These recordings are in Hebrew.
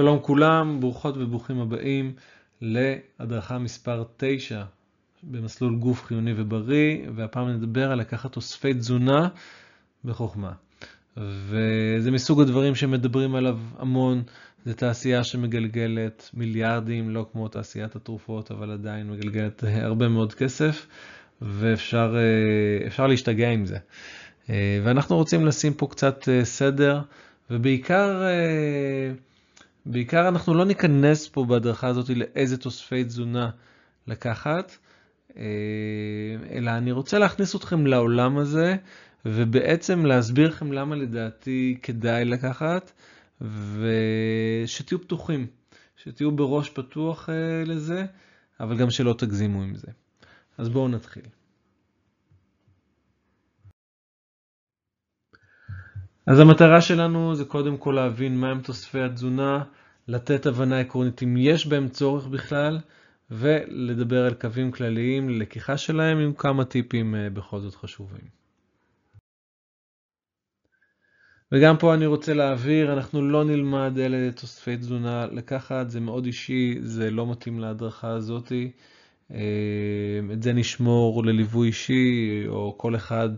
שלום כולם, ברוכות וברוכים הבאים להדרכה מספר 9 במסלול גוף חיוני ובריא, והפעם נדבר על לקחת תוספי תזונה בחוכמה. וזה מסוג הדברים שמדברים עליו המון, זה תעשייה שמגלגלת מיליארדים, לא כמו תעשיית התרופות, אבל עדיין מגלגלת הרבה מאוד כסף, ואפשר להשתגע עם זה. ואנחנו רוצים לשים פה קצת סדר, ובעיקר בעיקר אנחנו לא ניכנס פה בהדרכה הזאת לאיזה תוספי תזונה לקחת, אלא אני רוצה להכניס אתכם לעולם הזה, ובעצם להסביר לכם למה לדעתי כדאי לקחת, ושתהיו פתוחים, שתהיו בראש פתוח לזה, אבל גם שלא תגזימו עם זה. אז בואו נתחיל. אז המטרה שלנו זה קודם כל להבין מהם תוספי התזונה, לתת הבנה עקרונית אם יש בהם צורך בכלל, ולדבר על קווים כלליים ללקיחה שלהם עם כמה טיפים בכל זאת חשובים. וגם פה אני רוצה להעביר, אנחנו לא נלמד אלה תוספי תזונה לקחת, זה מאוד אישי, זה לא מתאים להדרכה הזאתי. את זה נשמור לליווי אישי, או כל אחד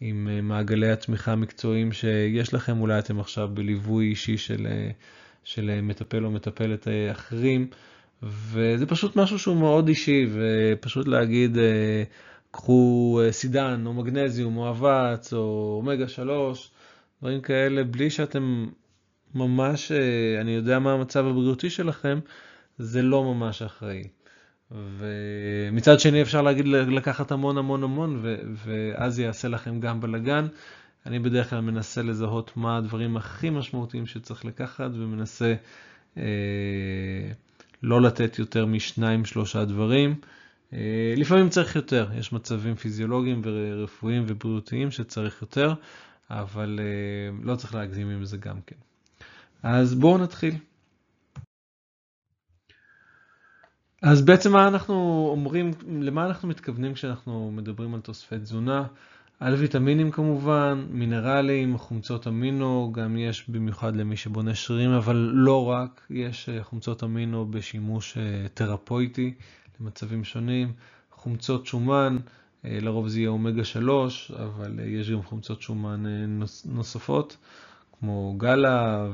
עם מעגלי התמיכה המקצועיים שיש לכם, אולי אתם עכשיו בליווי אישי של, של מטפל או מטפלת אחרים, וזה פשוט משהו שהוא מאוד אישי, ופשוט להגיד, קחו סידן או מגנזיום או אבץ או אומגה 3, דברים כאלה, בלי שאתם ממש, אני יודע מה המצב הבריאותי שלכם, זה לא ממש אחראי. ומצד שני אפשר להגיד לקחת המון המון המון, ואז זה יעשה לכם גם בלגן. אני בדרך כלל מנסה לזהות מה הדברים הכי משמעותיים שצריך לקחת, ומנסה אה, לא לתת יותר משניים שלושה דברים. אה, לפעמים צריך יותר, יש מצבים פיזיולוגיים ורפואיים ובריאותיים שצריך יותר, אבל אה, לא צריך להגזים עם זה גם כן. אז בואו נתחיל. אז בעצם מה אנחנו אומרים, למה אנחנו מתכוונים כשאנחנו מדברים על תוספי תזונה? על ויטמינים כמובן, מינרלים, חומצות אמינו, גם יש במיוחד למי שבונה שרירים, אבל לא רק, יש חומצות אמינו בשימוש תרפויטי למצבים שונים, חומצות שומן, לרוב זה יהיה אומגה 3, אבל יש גם חומצות שומן נוספות, כמו גלה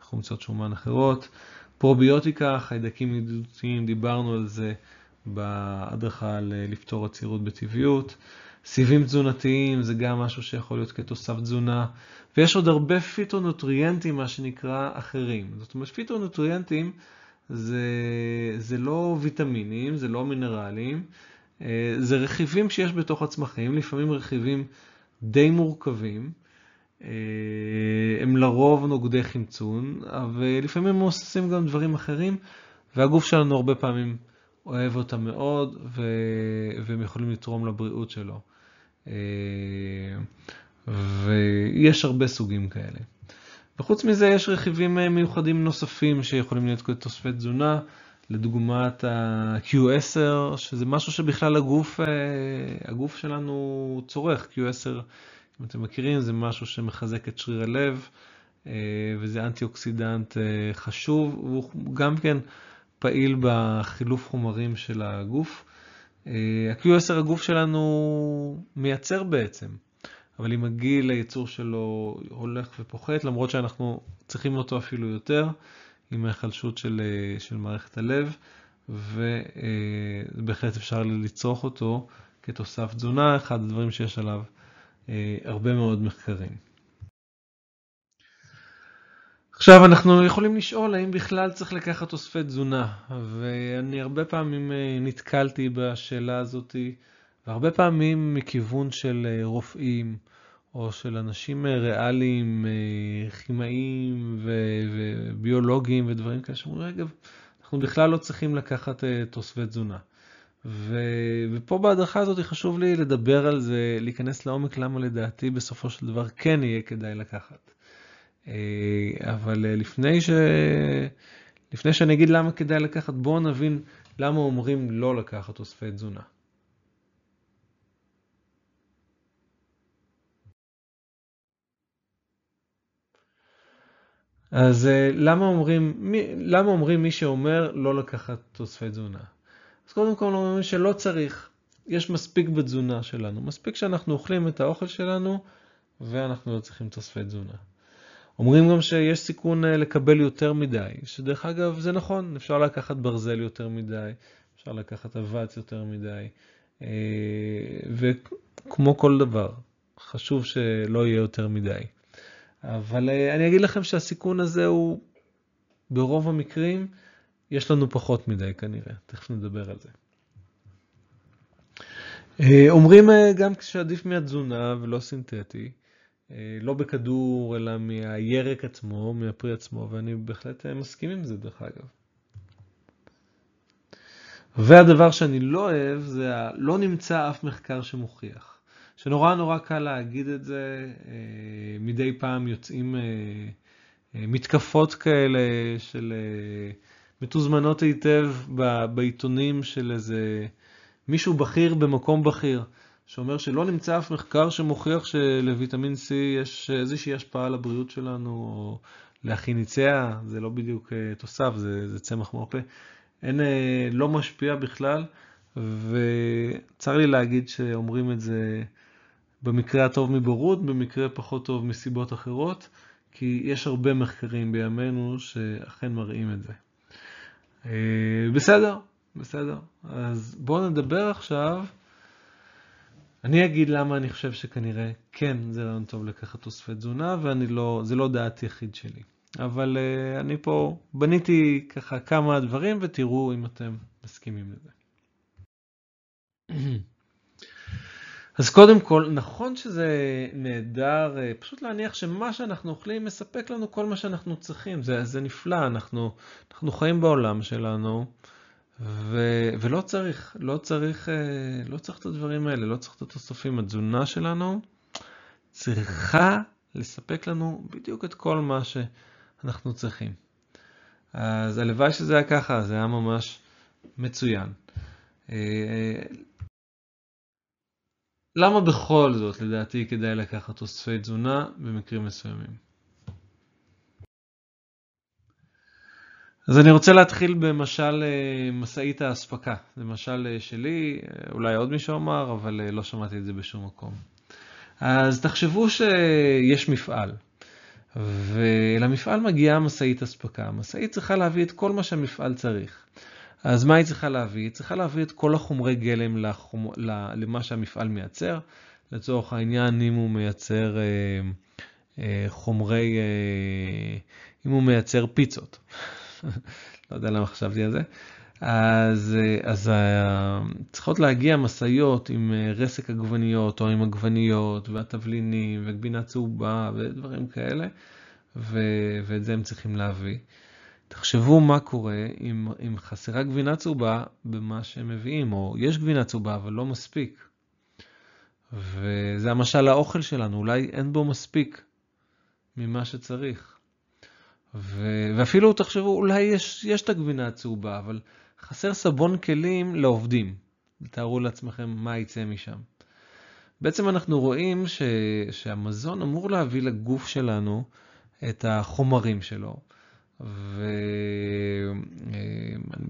וחומצות שומן אחרות. פרוביוטיקה, חיידקים ידידותיים, דיברנו על זה בהדרכה על לפתור עצירות בטבעיות. סיבים תזונתיים זה גם משהו שיכול להיות כתוסף תזונה. ויש עוד הרבה פיטונוטריאנטים, מה שנקרא, אחרים. זאת אומרת, פיטונוטריאנטים זה, זה לא ויטמינים, זה לא מינרלים, זה רכיבים שיש בתוך הצמחים, לפעמים רכיבים די מורכבים. הם לרוב נוגדי חמצון, אבל לפעמים הם עושים גם דברים אחרים, והגוף שלנו הרבה פעמים אוהב אותם מאוד, והם יכולים לתרום לבריאות שלו. ויש הרבה סוגים כאלה. וחוץ מזה יש רכיבים מיוחדים נוספים שיכולים להיות כתוספי תזונה, לדוגמת ה-Q10, שזה משהו שבכלל הגוף, הגוף שלנו צורך. Q10, אם אתם מכירים, זה משהו שמחזק את שריר הלב, וזה אנטי-אוקסידנט חשוב, והוא גם כן פעיל בחילוף חומרים של הגוף. ה-Q10 הגוף שלנו מייצר בעצם, אבל עם הגיל הייצור שלו הולך ופוחת, למרות שאנחנו צריכים אותו אפילו יותר, עם ההיחלשות של, של מערכת הלב, ובהחלט אפשר לצרוך אותו כתוסף תזונה, אחד הדברים שיש עליו הרבה מאוד מחקרים. עכשיו אנחנו יכולים לשאול האם בכלל צריך לקחת תוספי תזונה, ואני הרבה פעמים נתקלתי בשאלה הזאת, והרבה פעמים מכיוון של רופאים, או של אנשים ריאליים, כימאים וביולוגיים ודברים כאלה, שאומרים, רגע, אנחנו בכלל לא צריכים לקחת תוספי תזונה. ופה בהדרכה הזאת חשוב לי לדבר על זה, להיכנס לעומק למה לדעתי בסופו של דבר כן יהיה כדאי לקחת. אבל לפני, ש... לפני שאני אגיד למה כדאי לקחת, בואו נבין למה אומרים לא לקחת תוספי תזונה. אז אה, למה אומרים, למה אומרים מי שאומר לא לקחת תוספי תזונה? אז קודם כל אומרים שלא צריך, יש מספיק בתזונה שלנו, מספיק שאנחנו אוכלים את האוכל שלנו ואנחנו לא צריכים תוספי תזונה. אומרים גם שיש סיכון אה, לקבל יותר מדי, שדרך אגב זה נכון, אפשר לקחת ברזל יותר מדי, אפשר לקחת אבץ יותר מדי, אה, וכמו כל דבר, חשוב שלא יהיה יותר מדי. אבל אה, אני אגיד לכם שהסיכון הזה הוא, ברוב המקרים, יש לנו פחות מדי כנראה, תכף נדבר על זה. אומרים גם שעדיף מהתזונה ולא סינתטי, אה, לא בכדור, אלא מהירק עצמו, מהפרי עצמו, ואני בהחלט אה, מסכים עם זה דרך אגב. והדבר שאני לא אוהב זה לא נמצא אף מחקר שמוכיח. שנורא נורא קל להגיד את זה, אה, מדי פעם יוצאים מתקפות כאלה של מתוזמנות היטב בעיתונים של איזה מישהו בכיר במקום בכיר. שאומר שלא נמצא אף מחקר שמוכיח שלוויטמין C יש איזושהי השפעה על הבריאות שלנו, או לאחיניציה, זה לא בדיוק אה, תוסף, זה, זה צמח מרפא. אין, אה, לא משפיע בכלל, וצר לי להגיד שאומרים את זה במקרה הטוב מבורות, במקרה פחות טוב מסיבות אחרות, כי יש הרבה מחקרים בימינו שאכן מראים את זה. אה, בסדר, בסדר. אז בואו נדבר עכשיו אני אגיד למה אני חושב שכנראה כן זה רעיון טוב לקחת תוספי תזונה, וזה לא, לא דעת יחיד שלי. אבל uh, אני פה בניתי ככה כמה דברים ותראו אם אתם מסכימים לזה. אז קודם כל, נכון שזה נהדר, uh, פשוט להניח שמה שאנחנו אוכלים מספק לנו כל מה שאנחנו צריכים, זה, זה נפלא, אנחנו, אנחנו חיים בעולם שלנו. ו... ולא צריך, לא צריך, אה, לא צריך את הדברים האלה, לא צריך את התוספים. התזונה שלנו צריכה לספק לנו בדיוק את כל מה שאנחנו צריכים. אז הלוואי שזה היה ככה, זה היה ממש מצוין. למה בכל זאת, לדעתי, כדאי לקחת תוספי תזונה במקרים מסוימים? אז אני רוצה להתחיל במשל אה, משאית האספקה. זה משל אה, שלי, אה, אולי עוד מישהו אמר, אבל לא שמעתי את זה בשום מקום. אז תחשבו שיש מפעל, ולמפעל מגיעה משאית אספקה. המשאית צריכה להביא את כל מה שהמפעל צריך. אז מה היא צריכה להביא? היא צריכה להביא את כל החומרי גלם לחומ... למה שהמפעל מייצר. לצורך העניין, אם הוא מייצר חומרי, אם הוא מייצר פיצות. לא יודע למה חשבתי על זה. אז, אז אה, צריכות להגיע משאיות עם אה, רסק עגבניות או עם עגבניות והתבלינים וגבינה צהובה ודברים כאלה, ו, ואת זה הם צריכים להביא. תחשבו מה קורה אם, אם חסרה גבינה צהובה במה שהם מביאים, או יש גבינה צהובה אבל לא מספיק. וזה המשל האוכל שלנו, אולי אין בו מספיק ממה שצריך. ו... ואפילו תחשבו, אולי יש, יש את הגבינה הצהובה, אבל חסר סבון כלים לעובדים. תארו לעצמכם מה יצא משם. בעצם אנחנו רואים ש... שהמזון אמור להביא לגוף שלנו את החומרים שלו. ואני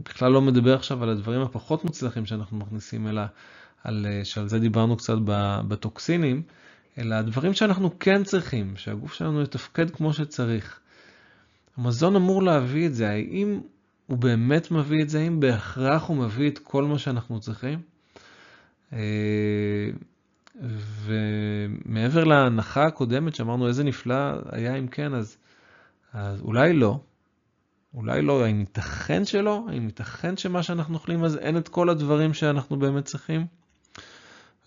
בכלל לא מדבר עכשיו על הדברים הפחות מוצלחים שאנחנו מכניסים, אלא על, שעל זה דיברנו קצת בטוקסינים, אלא הדברים שאנחנו כן צריכים, שהגוף שלנו יתפקד כמו שצריך. המזון אמור להביא את זה, האם הוא באמת מביא את זה, האם בהכרח הוא מביא את כל מה שאנחנו צריכים? אה, ומעבר להנחה הקודמת שאמרנו איזה נפלא היה אם כן, אז, אז אולי לא. אולי לא, האם ייתכן שלא? האם ייתכן שמה שאנחנו אוכלים אז אין את כל הדברים שאנחנו באמת צריכים?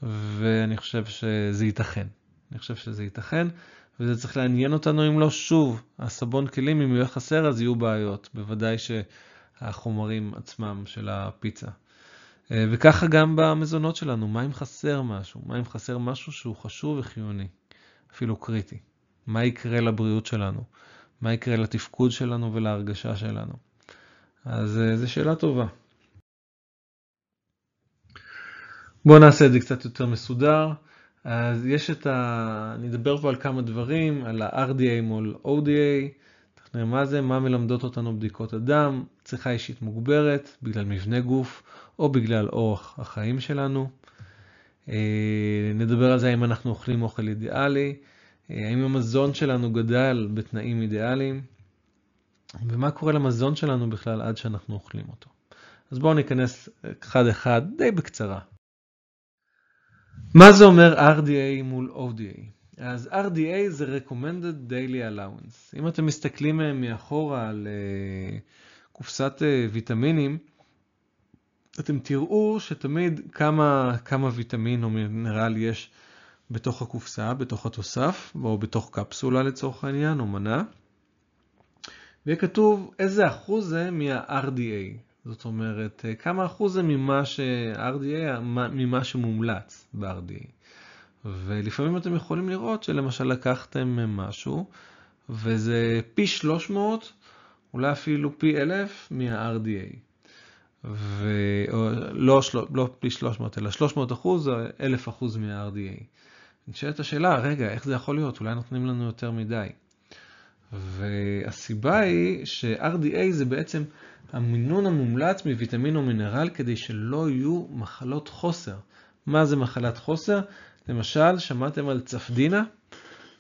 ואני חושב שזה ייתכן. אני חושב שזה ייתכן. וזה צריך לעניין אותנו אם לא שוב, הסבון כלים, אם יהיה חסר אז יהיו בעיות, בוודאי שהחומרים עצמם של הפיצה. אה, וככה גם במזונות שלנו, מה אם חסר משהו? מה אם חסר משהו שהוא חשוב וחיוני, אפילו קריטי? מה יקרה לבריאות שלנו? מה יקרה לתפקוד שלנו ולהרגשה שלנו? אז אה, זו שאלה טובה. בואו נעשה את זה קצת יותר מסודר. אז יש את ה... אני אדבר פה על כמה דברים, על ה-RDA מול ODA, נראה מה זה, מה מלמדות אותנו בדיקות הדם, צריכה אישית מוגברת, בגלל מבנה גוף, או בגלל אורח החיים שלנו. אה, נדבר על זה האם אנחנו אוכלים אוכל אידיאלי, האם המזון שלנו גדל בתנאים אידיאליים, ומה קורה למזון שלנו בכלל עד שאנחנו אוכלים אותו. אז בואו ניכנס אחד אחד די בקצרה. מה זה אומר RDA מול ODA? אז RDA זה Recommended Daily Allowance. אם אתם מסתכלים אה, מאחורה על קופסת ויטמינים, אתם תראו שתמיד כמה, כמה ויטמין או מינרל יש בתוך הקופסה, בתוך התוסף, או בתוך קפסולה לצורך העניין, או מנה. ויהיה כתוב איזה אחוז זה מה-RDA. זאת אומרת, כמה אחוז זה ממה, ש... RDA, ממה שמומלץ ב-RDA. ולפעמים אתם יכולים לראות שלמשל לקחתם משהו, וזה פי 300, אולי אפילו פי 1000 מה-RDA. ולא לא פי 300 אלא 300 אחוז או 1,000 אחוז מה-RDA. נשאלת השאלה, רגע, איך זה יכול להיות? אולי נותנים לנו יותר מדי. והסיבה היא ש-RDA זה בעצם המינון המומלץ מוויטמין או מינרל כדי שלא יהיו מחלות חוסר. מה זה מחלת חוסר? למשל, שמעתם על צפדינה?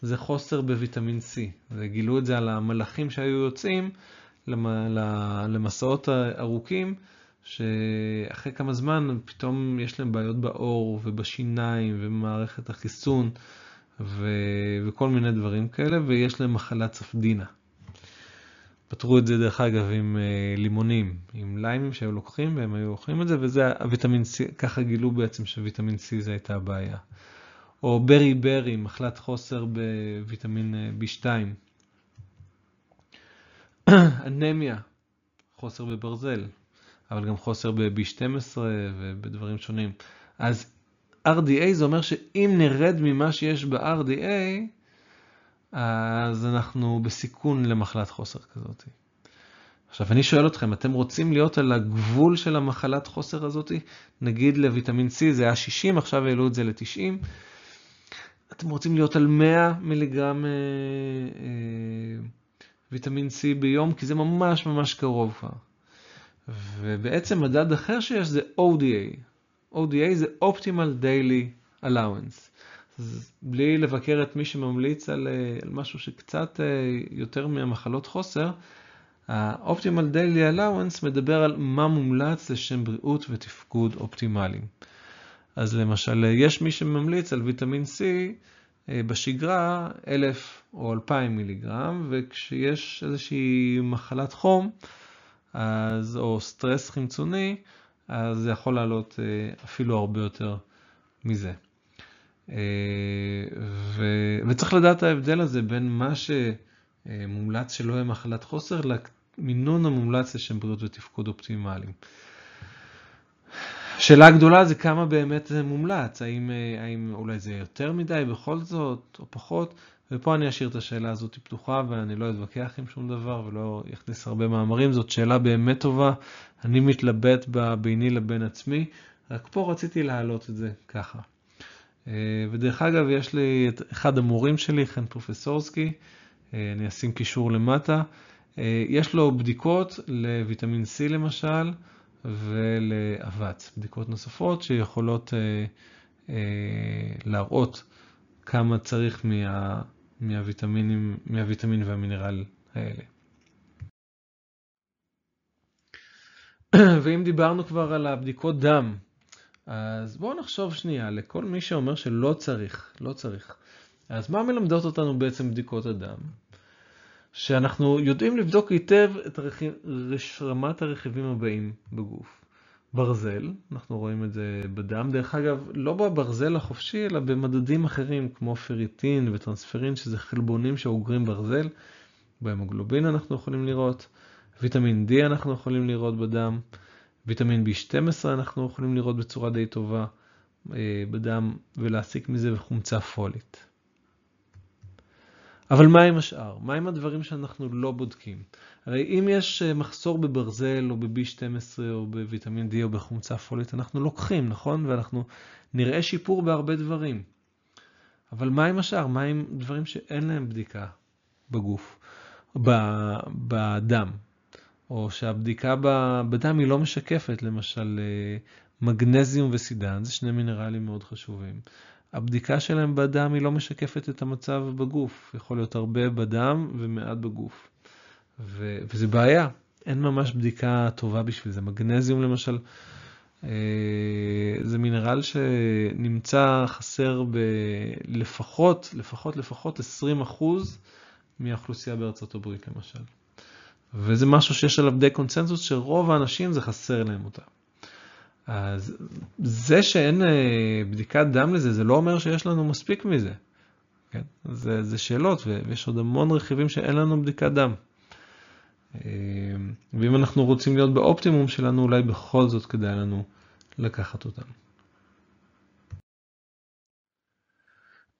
זה חוסר בוויטמין C. וגילו את זה על המלאכים שהיו יוצאים למסעות ארוכים. שאחרי כמה זמן פתאום יש להם בעיות בעור ובשיניים ובמערכת החיסון ו... וכל מיני דברים כאלה, ויש להם מחלת צפדינה. פתרו את זה דרך אגב עם uh, לימונים, עם ליימים שהיו לוקחים והם היו אוכלים את זה, וזה הוויטמין C, ככה גילו בעצם שוויטמין C זה הייתה הבעיה. או ברי ברי, מחלת חוסר בוויטמין אה, B2. אנמיה, חוסר בברזל, אבל גם חוסר ב-B12 ובדברים שונים. אז RDA זה אומר שאם נרד ממה שיש ב-RDA, אז אנחנו בסיכון למחלת חוסר כזאת. עכשיו אני שואל אתכם, אתם רוצים להיות על הגבול של המחלת חוסר הזאת? נגיד לויטמין C זה היה 60, עכשיו העלו את זה ל-90. אתם רוצים להיות על 100 מיליגרם אה, אה, ויטמין C ביום, כי זה ממש ממש קרוב כבר. ובעצם מדד אחר שיש זה ODA. ODA זה Optimal Daily Allowance. אז בלי לבקר את מי שממליץ על, אה, על משהו שקצת אה, יותר מהמחלות חוסר, ה-Optimal Daily Allowance מדבר על מה מומלץ לשם בריאות ותפקוד אופטימליים. אז למשל, יש מי שממליץ על ויטמין C אה, בשגרה 1,000 או 2,000 מיליגרם, וכשיש איזושהי מחלת חום, אז, או סטרס חמצוני, אז זה יכול לעלות אה, אפילו הרבה יותר מזה. אה, ו, וצריך לדעת ההבדל הזה בין מה שמומלץ שלא יהיה מחלת חוסר, למינון המומלץ לשם בריאות ותפקוד אופטימליים. השאלה הגדולה זה כמה באמת זה מומלץ, האם, אה, האם אולי זה יותר מדי בכל זאת או פחות, ופה אני אשאיר את השאלה הזאת פתוחה ואני לא אתווכח עם שום דבר ולא אכניס הרבה מאמרים, זאת שאלה באמת טובה, אני מתלבט בה ביני לבין עצמי, רק פה רציתי להעלות את זה ככה. אה, ודרך אגב, יש לי את אחד המורים שלי, חן פרופסורסקי, אה, אני אשים קישור למטה, אה, יש לו בדיקות לויטמין C למשל ולאבץ, בדיקות נוספות שיכולות להראות כמה צריך מה... מהוויטמינים, מהוויטמין והמינרל האלה. ואם דיברנו כבר על הבדיקות דם, אז בואו נחשוב שנייה לכל מי שאומר שלא צריך, לא צריך. אז מה מלמדות אותנו בעצם בדיקות הדם? שאנחנו יודעים לבדוק היטב את רמת הרכיבים הבאים בגוף. ברזל, אנחנו רואים את זה בדם, דרך אגב, לא בברזל החופשי, אלא במדדים אחרים כמו פריטין וטרנספרין, שזה חלבונים שאוגרים ברזל, בהמוגלובין אנחנו יכולים לראות, ויטמין D אנחנו יכולים לראות בדם, ויטמין B12 אנחנו יכולים לראות בצורה די טובה אה, בדם ולהסיק מזה חומצה פולית. אבל מה עם השאר? מה עם הדברים שאנחנו לא בודקים? הרי אם יש אה, מחסור בברזל או ב-B12 או בוויטמין D או בחומצה פולית, אנחנו לוקחים, נכון? ואנחנו נראה שיפור בהרבה דברים. אבל מה עם השאר? מה עם דברים שאין להם בדיקה בגוף? בדם, או שהבדיקה בדם היא לא משקפת, למשל מגנזיום וסידן, זה שני מינרלים מאוד חשובים. הבדיקה שלהם בדם היא לא משקפת את המצב בגוף, יכול להיות הרבה בדם ומעט בגוף. ו- וזה בעיה, אין ממש בדיקה טובה בשביל זה. מגנזיום למשל, אה, זה מינרל שנמצא חסר בלפחות, לפחות, לפחות 20% מהאוכלוסייה בארצות הברית למשל. וזה משהו שיש עליו די קונצנזוס שרוב האנשים זה חסר להם אותה. אז זה שאין אה, בדיקת דם לזה, זה לא אומר שיש לנו מספיק מזה. כן? זה, זה שאלות, ויש עוד המון רכיבים שאין לנו בדיקת דם. אה, ואם אנחנו רוצים להיות באופטימום שלנו, אולי בכל זאת כדאי לנו לקחת אותם.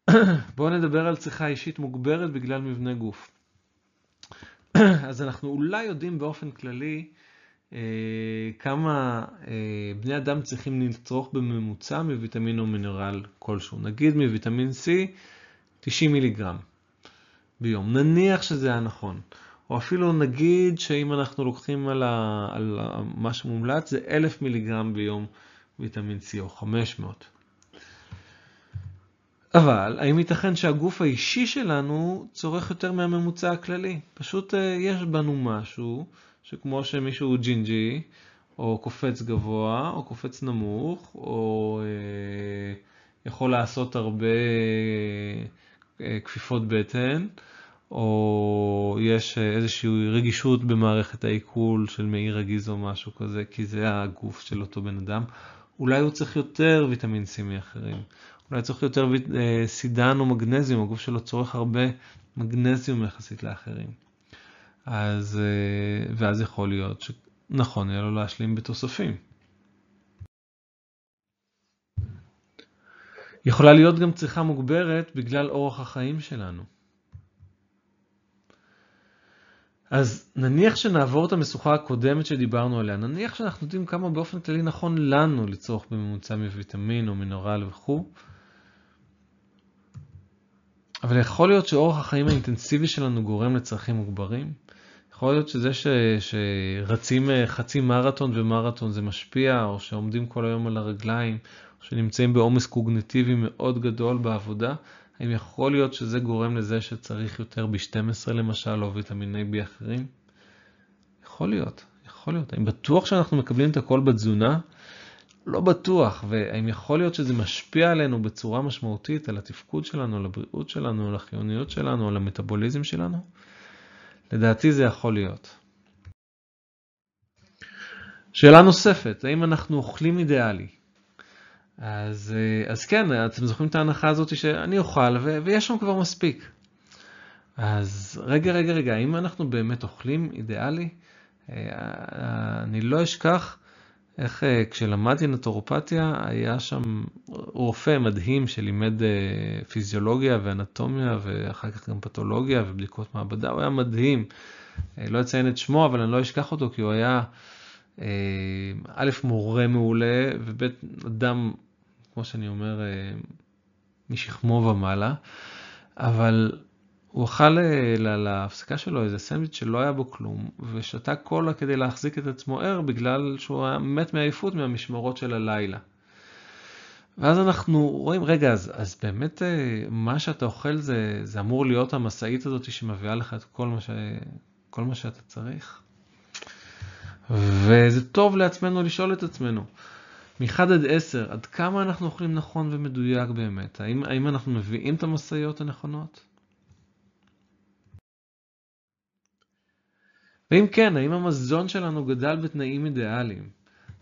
בואו נדבר על צריכה אישית מוגברת בגלל מבנה גוף. אז אנחנו אולי יודעים באופן כללי אה, כמה אה, בני אדם צריכים לצרוך בממוצע מוויטמין או מינרל כלשהו. נגיד מוויטמין C 90 מיליגרם ביום. נניח שזה היה נכון. או אפילו נגיד שאם אנחנו לוקחים על, ה, על מה שמומלץ זה 1,000 מיליגרם ביום ויטמין C או 500. אבל האם ייתכן שהגוף האישי שלנו צורך יותר מהממוצע הכללי? פשוט אה, יש בנו משהו שכמו שמישהו הוא ג'ינג'י, או קופץ גבוה, או קופץ נמוך, או אה, יכול לעשות הרבה אה, כפיפות בטן, או יש איזושהי רגישות במערכת העיכול של מעי רגיז או משהו כזה, כי זה הגוף של אותו בן אדם. אולי הוא צריך יותר ויטמין C מאחרים. אולי צריך יותר אה, סידן או מגנזיום, הגוף שלו צורך הרבה מגנזיום יחסית לאחרים. אז, אה, ואז יכול להיות שנכון יהיה לו להשלים בתוספים. יכולה להיות גם צריכה מוגברת בגלל אורח החיים שלנו. אז נניח שנעבור את המשוכה הקודמת שדיברנו עליה, נניח שאנחנו יודעים כמה באופן כללי נכון לנו לצורך בממוצע מוויטמין או מינורל וכו', אבל יכול להיות שאורח החיים האינטנסיבי שלנו גורם לצרכים מוגברים. יכול להיות שזה ש, שרצים אה, חצי מרתון ומרתון זה משפיע, או שעומדים כל היום על הרגליים, או שנמצאים בעומס קוגנטיבי מאוד גדול בעבודה. האם יכול להיות שזה גורם לזה שצריך יותר ב-12 למשל, או ויטמיני B אחרים? יכול להיות, יכול להיות. אני בטוח שאנחנו מקבלים את הכל בתזונה? לא בטוח, והאם יכול להיות שזה משפיע עלינו בצורה משמעותית על התפקוד שלנו, על הבריאות שלנו, על החיוניות שלנו, על המטאבוליזם שלנו? לדעתי זה יכול להיות. שאלה נוספת, האם אנחנו אוכלים אידיאלי? אז, אז כן, אתם זוכרים את ההנחה הזאת שאני אוכל ו- ויש שם כבר מספיק. אז רגע, רגע, רגע, האם אנחנו באמת אוכלים אידיאלי? אה, אני לא אשכח איך אה, כשלמדתי נטורופתיה היה שם רופא מדהים שלימד אה, פיזיולוגיה ואנטומיה ואחר כך גם פתולוגיה ובדיקות מעבדה, הוא היה מדהים. אה, לא אציין את שמו אבל אני לא אשכח אותו כי הוא היה א', מורה מעולה וב', אדם, כמו שאני אומר, משכמו ומעלה, אבל הוא אכל אה, להפסקה שלו איזה סנדוויץ' שלא היה בו כלום, ושתה קולה כדי להחזיק את עצמו ער, בגלל שהוא היה מת מעייפות מהמשמרות של הלילה. ואז אנחנו רואים, רגע, אז, אז באמת אה, מה שאתה אוכל זה, זה אמור להיות המשאית הזאת שמביאה לך את כל מה, ש, כל מה שאתה צריך? וזה טוב לעצמנו לשאול את עצמנו, מ-1 עד 10, עד כמה אנחנו אוכלים נכון ומדויק באמת? האם, האם אנחנו מביאים את המשאיות הנכונות? ואם כן, האם המזון שלנו גדל בתנאים אידיאליים?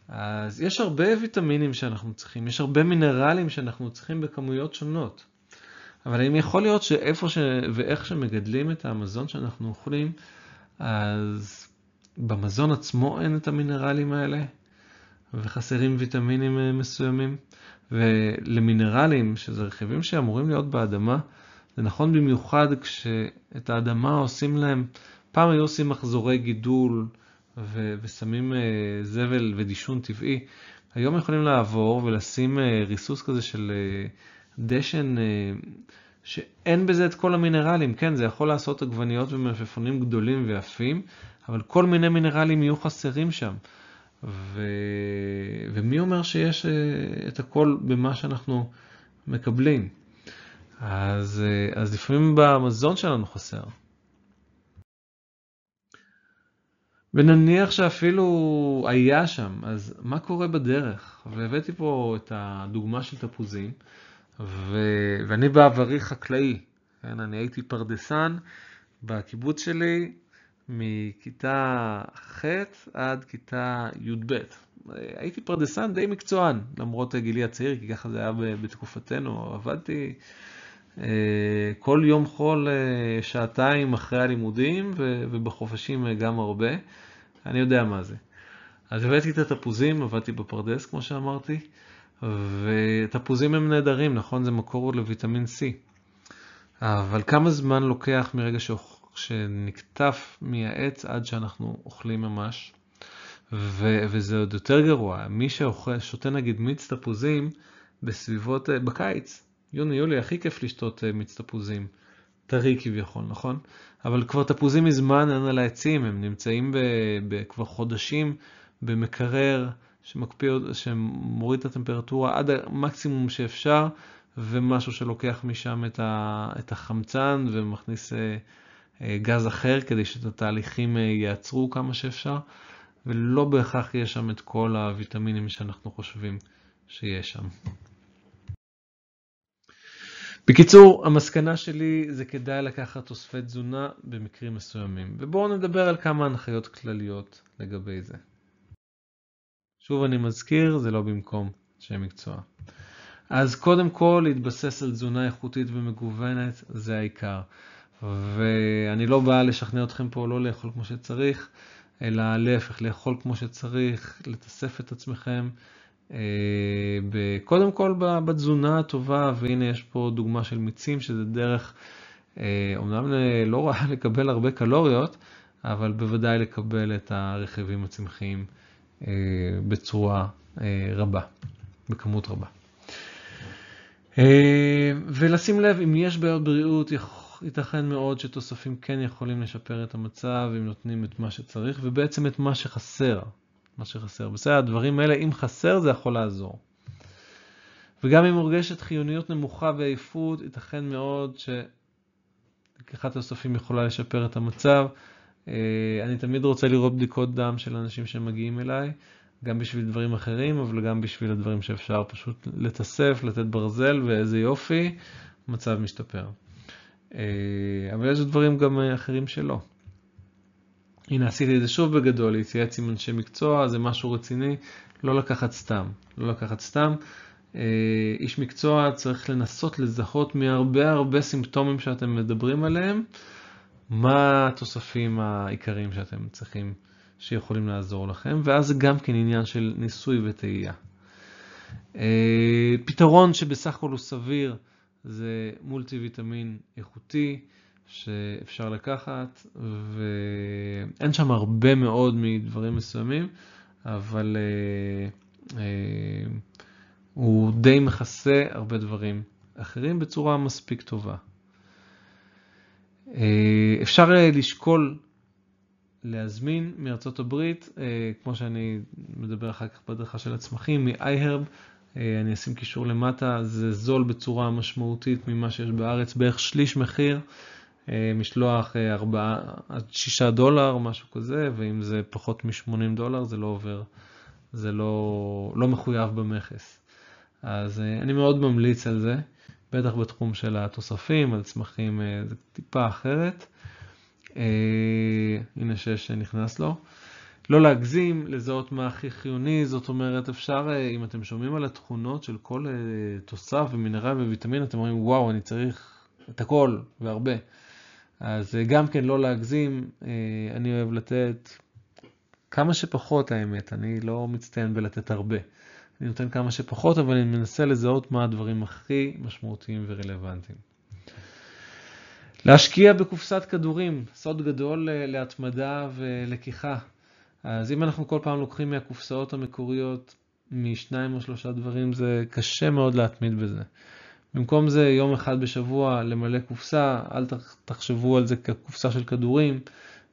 אז יש הרבה ויטמינים שאנחנו צריכים, יש הרבה מינרלים שאנחנו צריכים בכמויות שונות. אבל האם יכול להיות שאיפה ש... ואיך שמגדלים את המזון שאנחנו אוכלים, אז במזון עצמו אין את המינרלים האלה, וחסרים ויטמינים אה, מסוימים. ולמינרלים, שזה רכיבים שאמורים להיות באדמה, זה נכון במיוחד כשאת האדמה עושים להם פעם היו עושים מחזורי גידול ו- ושמים uh, זבל ודישון טבעי. היום יכולים לעבור ולשים uh, ריסוס כזה של דשן שאין בזה את כל המינרלים. כן, זה יכול לעשות עגבניות ומלפפונים גדולים ויפים, אבל כל מיני מינרלים יהיו חסרים שם. ו... ומי אומר שיש אה, את הכל במה שאנחנו מקבלים? אז, אה, אז לפעמים במזון שלנו חסר. ונניח שאפילו היה שם, אז מה קורה בדרך? והבאתי פה את הדוגמה של תפוזים, ו... ואני בעברי חקלאי, כן? אני הייתי פרדסן בקיבוץ שלי מכיתה ח' עד כיתה י"ב. הייתי פרדסן די מקצוען, למרות גילי הצעיר, כי ככה זה היה בתקופתנו, עבדתי אה, כל יום חול אה, שעתיים אחרי הלימודים ובחופשים אה, גם הרבה. אני יודע מה זה. אז הבאתי את התפוזים, עבדתי בפרדס כמו שאמרתי, ותפוזים הם נהדרים, נכון? זה מקור לוויטמין C. אבל כמה זמן לוקח מרגע שנקטף מהעץ עד שאנחנו אוכלים ממש? ו- וזה עוד יותר גרוע, מי ששותה נגיד מיץ תפוזים בסביבות, בקיץ, יוני-יולי הכי כיף לשתות אה, מיץ תפוזים. טרי כביכול, נכון? אבל כבר תפוזים מזמן אין על העצים, הם נמצאים ב, ב, כבר חודשים במקרר שמקפיא, שמוריד את הטמפרטורה עד המקסימום שאפשר, ומשהו שלוקח משם את, ה, את החמצן ומכניס אה, אה, גז אחר כדי שאת התהליכים ייעצרו כמה שאפשר, ולא בהכרח יש שם את כל הוויטמינים שאנחנו חושבים שיש שם. בקיצור, המסקנה שלי זה כדאי לקחת תוספי תזונה במקרים מסוימים, ובואו נדבר על כמה הנחיות כלליות לגבי זה. שוב אני מזכיר, זה לא במקום שם מקצוע. אז קודם כל, להתבסס על תזונה איכותית ומגוונת, זה העיקר. ואני לא בא לשכנע אתכם פה לא לאכול כמו שצריך, אלא להפך, לאכול כמו שצריך, לתסף את עצמכם. אה, קודם כל בתזונה הטובה, והנה יש פה דוגמה של מיצים, שזה דרך, אומנם אה, לא רע לקבל הרבה קלוריות, אבל בוודאי לקבל את הרכיבים הצמחיים אה, בצורה רבה, בכמות רבה. ולשים לב, אם יש בעיות בריאות, ייתכן מאוד שתוספים כן יכולים לשפר את המצב, אם נותנים את מה שצריך, ובעצם את מה שחסר. מה שחסר. בסדר, הדברים האלה, אם חסר, זה יכול לעזור. וגם אם מורגשת חיוניות נמוכה ועייפות, ייתכן מאוד שלקיחת הסופים יכולה לשפר את המצב. אה, אני תמיד רוצה לראות בדיקות דם של אנשים שמגיעים אליי, גם בשביל דברים אחרים, אבל גם בשביל הדברים שאפשר פשוט לתסף, לתת ברזל, ואיזה יופי, המצב משתפר. אה, אבל יש דברים גם אחרים שלא. הנה עשיתי את זה שוב בגדול, להתייעץ עם אנשי מקצוע, זה משהו רציני, לא לקחת סתם, לא לקחת סתם. אה, איש מקצוע צריך לנסות לזהות מהרבה הרבה סימפטומים שאתם מדברים עליהם, מה התוספים העיקריים שאתם צריכים, שיכולים לעזור לכם, ואז זה גם כן עניין של ניסוי וטעייה. אה, פתרון שבסך הכל הוא סביר זה מולטי ויטמין איכותי. שאפשר לקחת, ואין שם הרבה מאוד מדברים מסוימים, אבל uh, uh, הוא די מכסה הרבה דברים אחרים בצורה מספיק טובה. Uh, אפשר uh, לשקול להזמין מארצות הברית, uh, כמו שאני מדבר אחר כך בדרכה של הצמחים, מ-iHerb, אני אשים קישור למטה, זה זול בצורה משמעותית ממה שיש בארץ, בערך שליש מחיר. אה, משלוח 4 אה, עד 6 דולר, משהו כזה, ואם זה פחות מ-80 דולר זה לא עובר, זה לא, לא מחויב במכס. אז אה, אני מאוד ממליץ על זה, בטח בתחום של התוספים, על צמחים זה טיפה אחרת. הנה שש נכנס לו. לא להגזים, לזהות מה הכי חיוני, זאת אומרת אפשר, אם אתם שומעים על התכונות של כל תוסף ומינרל וויטמין, אתם אומרים וואו, אני צריך את הכל והרבה. אז אה, גם כן לא להגזים, אה, אני אוהב לתת כמה שפחות האמת, אני לא מצטיין בלתת הרבה. אני נותן כמה שפחות, אבל אני מנסה לזהות מה הדברים הכי משמעותיים ורלוונטיים. להשקיע בקופסת כדורים, סוד גדול אה, להתמדה ולקיחה. אז אם אנחנו כל פעם לוקחים מהקופסאות המקוריות משניים או שלושה דברים, זה קשה מאוד להתמיד בזה. במקום זה יום אחד בשבוע למלא קופסה, אל תחשבו על זה כקופסה של כדורים,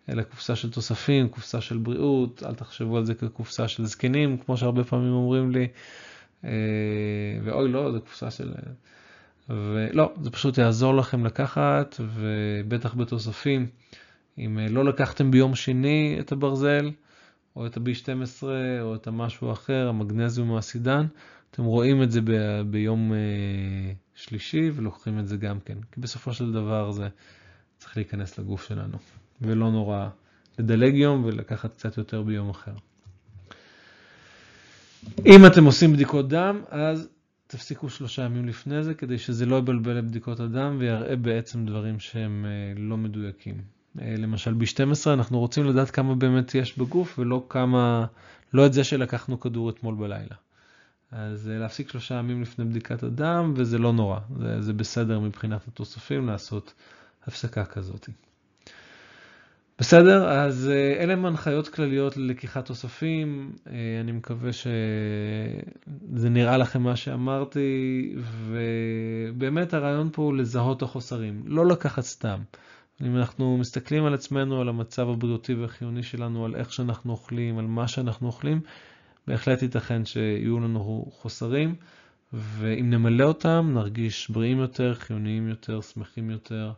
אלא קופסה של תוספים, קופסה של בריאות, אל תחשבו על זה כקופסה של זקנים, כמו שהרבה פעמים אומרים לי, אה, ואוי לא, זו קופסה של... ולא, זה פשוט יעזור לכם לקחת, ובטח בתוספים, אם אה, לא לקחתם ביום שני את הברזל, או את ה-B12, או את המשהו אחר, המגנזיום או הסידן, אתם רואים את זה ב- ביום uh, שלישי ולוקחים את זה גם כן. כי בסופו של דבר זה צריך להיכנס לגוף שלנו, ולא נורא לדלג יום ולקחת קצת יותר ביום אחר. אם אתם עושים בדיקות דם, אז תפסיקו שלושה ימים לפני זה, כדי שזה לא יבלבל לבדיקות הדם ויראה בעצם דברים שהם uh, לא מדויקים. Uh, למשל ב-12 אנחנו רוצים לדעת כמה באמת יש בגוף ולא כמה, לא את זה שלקחנו כדור אתמול בלילה. אז אה, להפסיק שלושה ימים לפני בדיקת הדם, וזה לא נורא, זה, זה בסדר מבחינת התוספים לעשות הפסקה כזאת. בסדר, אז אה, אלה הם הנחיות כלליות ללקיחת תוספים, אה, אני מקווה שזה נראה לכם מה שאמרתי, ובאמת הרעיון פה הוא לזהות החוסרים, לא לקחת סתם. אם אנחנו מסתכלים על עצמנו, על המצב הבריאותי והחיוני שלנו, על איך שאנחנו אוכלים, על מה שאנחנו אוכלים, בהחלט ייתכן שיהיו לנו חוסרים, ואם נמלא אותם נרגיש בריאים יותר, חיוניים יותר, שמחים יותר,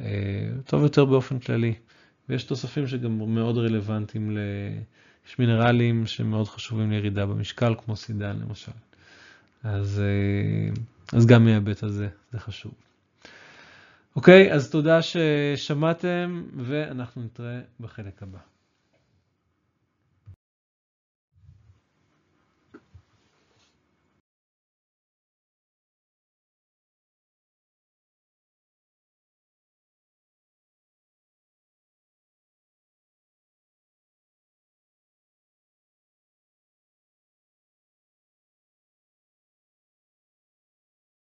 אה, טוב יותר באופן כללי. ויש תוספים שגם מאוד רלוונטיים, ל... יש מינרלים שמאוד חשובים לירידה במשקל, כמו סידן למשל. אז, אה, אז גם מההיבט הזה זה חשוב. אוקיי, אז תודה ששמעתם, ואנחנו נתראה בחלק הבא.